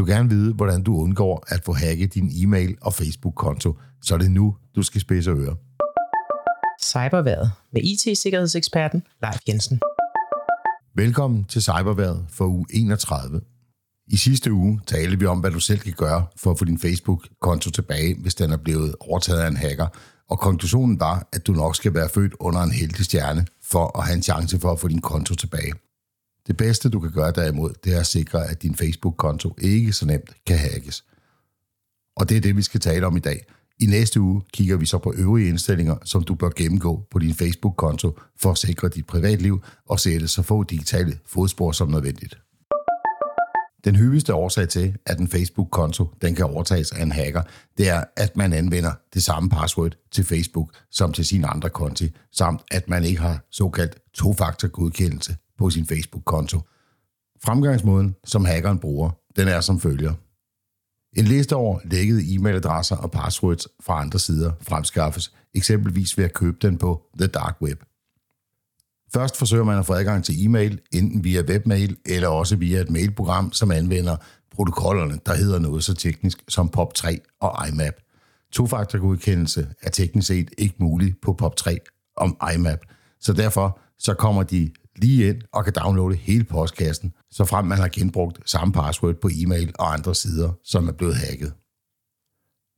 du gerne vide, hvordan du undgår at få hacket din e-mail og Facebook-konto, så er det nu, du skal spidse ører. Cyberværet med IT-sikkerhedseksperten Leif Jensen. Velkommen til Cyberværet for uge 31. I sidste uge talte vi om, hvad du selv kan gøre for at få din Facebook-konto tilbage, hvis den er blevet overtaget af en hacker. Og konklusionen var, at du nok skal være født under en heldig stjerne for at have en chance for at få din konto tilbage. Det bedste, du kan gøre derimod, det er at sikre, at din Facebook-konto ikke så nemt kan hackes. Og det er det, vi skal tale om i dag. I næste uge kigger vi så på øvrige indstillinger, som du bør gennemgå på din Facebook-konto for at sikre dit privatliv og sætte så få digitale fodspor som nødvendigt. Den hyppigste årsag til, at en Facebook-konto den kan overtages af en hacker, det er, at man anvender det samme password til Facebook som til sine andre konti, samt at man ikke har såkaldt to-faktor-godkendelse på sin Facebook-konto. Fremgangsmåden, som hackeren bruger, den er som følger. En liste over lækkede e-mailadresser og passwords fra andre sider fremskaffes, eksempelvis ved at købe den på The Dark Web. Først forsøger man at få adgang til e-mail, enten via webmail eller også via et mailprogram, som anvender protokollerne, der hedder noget så teknisk som POP3 og IMAP. Tofaktorgodkendelse er teknisk set ikke mulig på POP3 om IMAP, så derfor så kommer de lige ind og kan downloade hele postkassen, så frem man har genbrugt samme password på e-mail og andre sider, som er blevet hacket.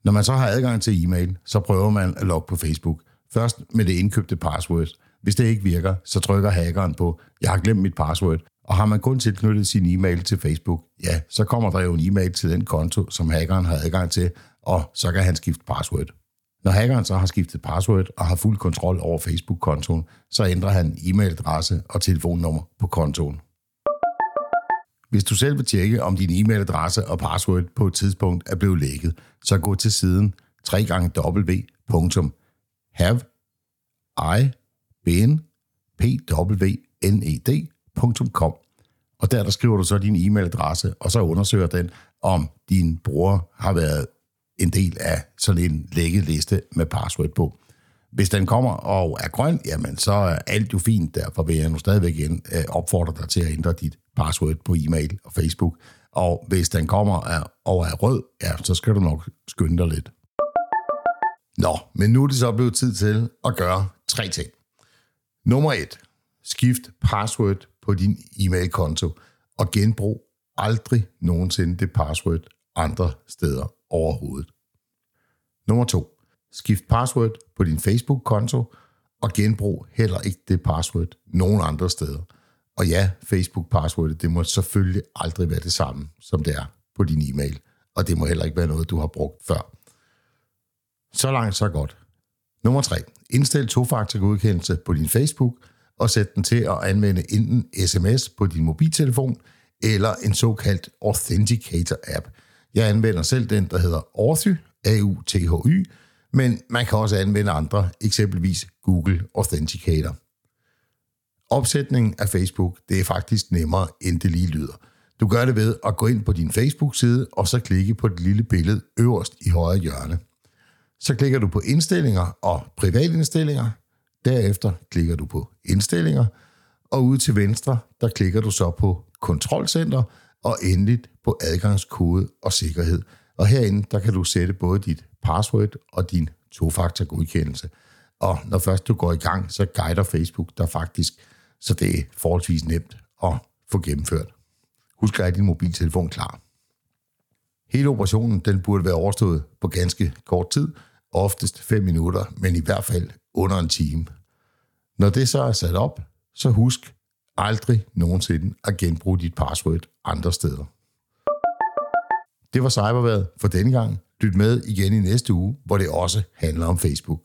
Når man så har adgang til e-mail, så prøver man at logge på Facebook. Først med det indkøbte password. Hvis det ikke virker, så trykker hackeren på, jeg har glemt mit password, og har man kun tilknyttet sin e-mail til Facebook, ja, så kommer der jo en e-mail til den konto, som hackeren har adgang til, og så kan han skifte password. Når hackeren så har skiftet password og har fuld kontrol over Facebook-kontoen, så ændrer han e-mailadresse og telefonnummer på kontoen. Hvis du selv vil tjekke, om din e-mailadresse og password på et tidspunkt er blevet lækket, så gå til siden www.haveibnpwned.com og der, der skriver du så din e-mailadresse, og så undersøger den, om din bruger har været en del af sådan en lækket liste med password på. Hvis den kommer og er grøn, jamen så er alt jo fint. Derfor vil jeg nu stadigvæk igen øh, opfordre dig til at ændre dit password på e-mail og Facebook. Og hvis den kommer og er rød, ja, så skal du nok skynde dig lidt. Nå, men nu er det så blevet tid til at gøre tre ting. Nummer et. Skift password på din e-mailkonto og genbrug aldrig nogensinde det password andre steder overhovedet. Nummer 2. Skift password på din Facebook-konto, og genbrug heller ikke det password nogen andre steder. Og ja, Facebook-passwordet, det må selvfølgelig aldrig være det samme, som det er på din e-mail. Og det må heller ikke være noget, du har brugt før. Så langt, så godt. Nummer 3. Indstil tofaktorgodkendelse på din Facebook, og sæt den til at anvende enten sms på din mobiltelefon, eller en såkaldt Authenticator-app. Jeg anvender selv den, der hedder Authy, A-U-T-H-Y, men man kan også anvende andre, eksempelvis Google Authenticator. Opsætningen af Facebook, det er faktisk nemmere, end det lige lyder. Du gør det ved at gå ind på din Facebook-side, og så klikke på det lille billede øverst i højre hjørne. Så klikker du på indstillinger og privatindstillinger. Derefter klikker du på indstillinger, og ude til venstre, der klikker du så på kontrolcenter, og endeligt på adgangskode og sikkerhed. Og herinde, der kan du sætte både dit password og din tofaktor godkendelse. Og når først du går i gang, så guider Facebook dig faktisk, så det er forholdsvis nemt at få gennemført. Husk at have din mobiltelefon klar. Hele operationen den burde være overstået på ganske kort tid, oftest 5 minutter, men i hvert fald under en time. Når det så er sat op, så husk aldrig nogensinde at genbruge dit password andre steder. Det var Cyberværet for denne gang. Lyt med igen i næste uge, hvor det også handler om Facebook.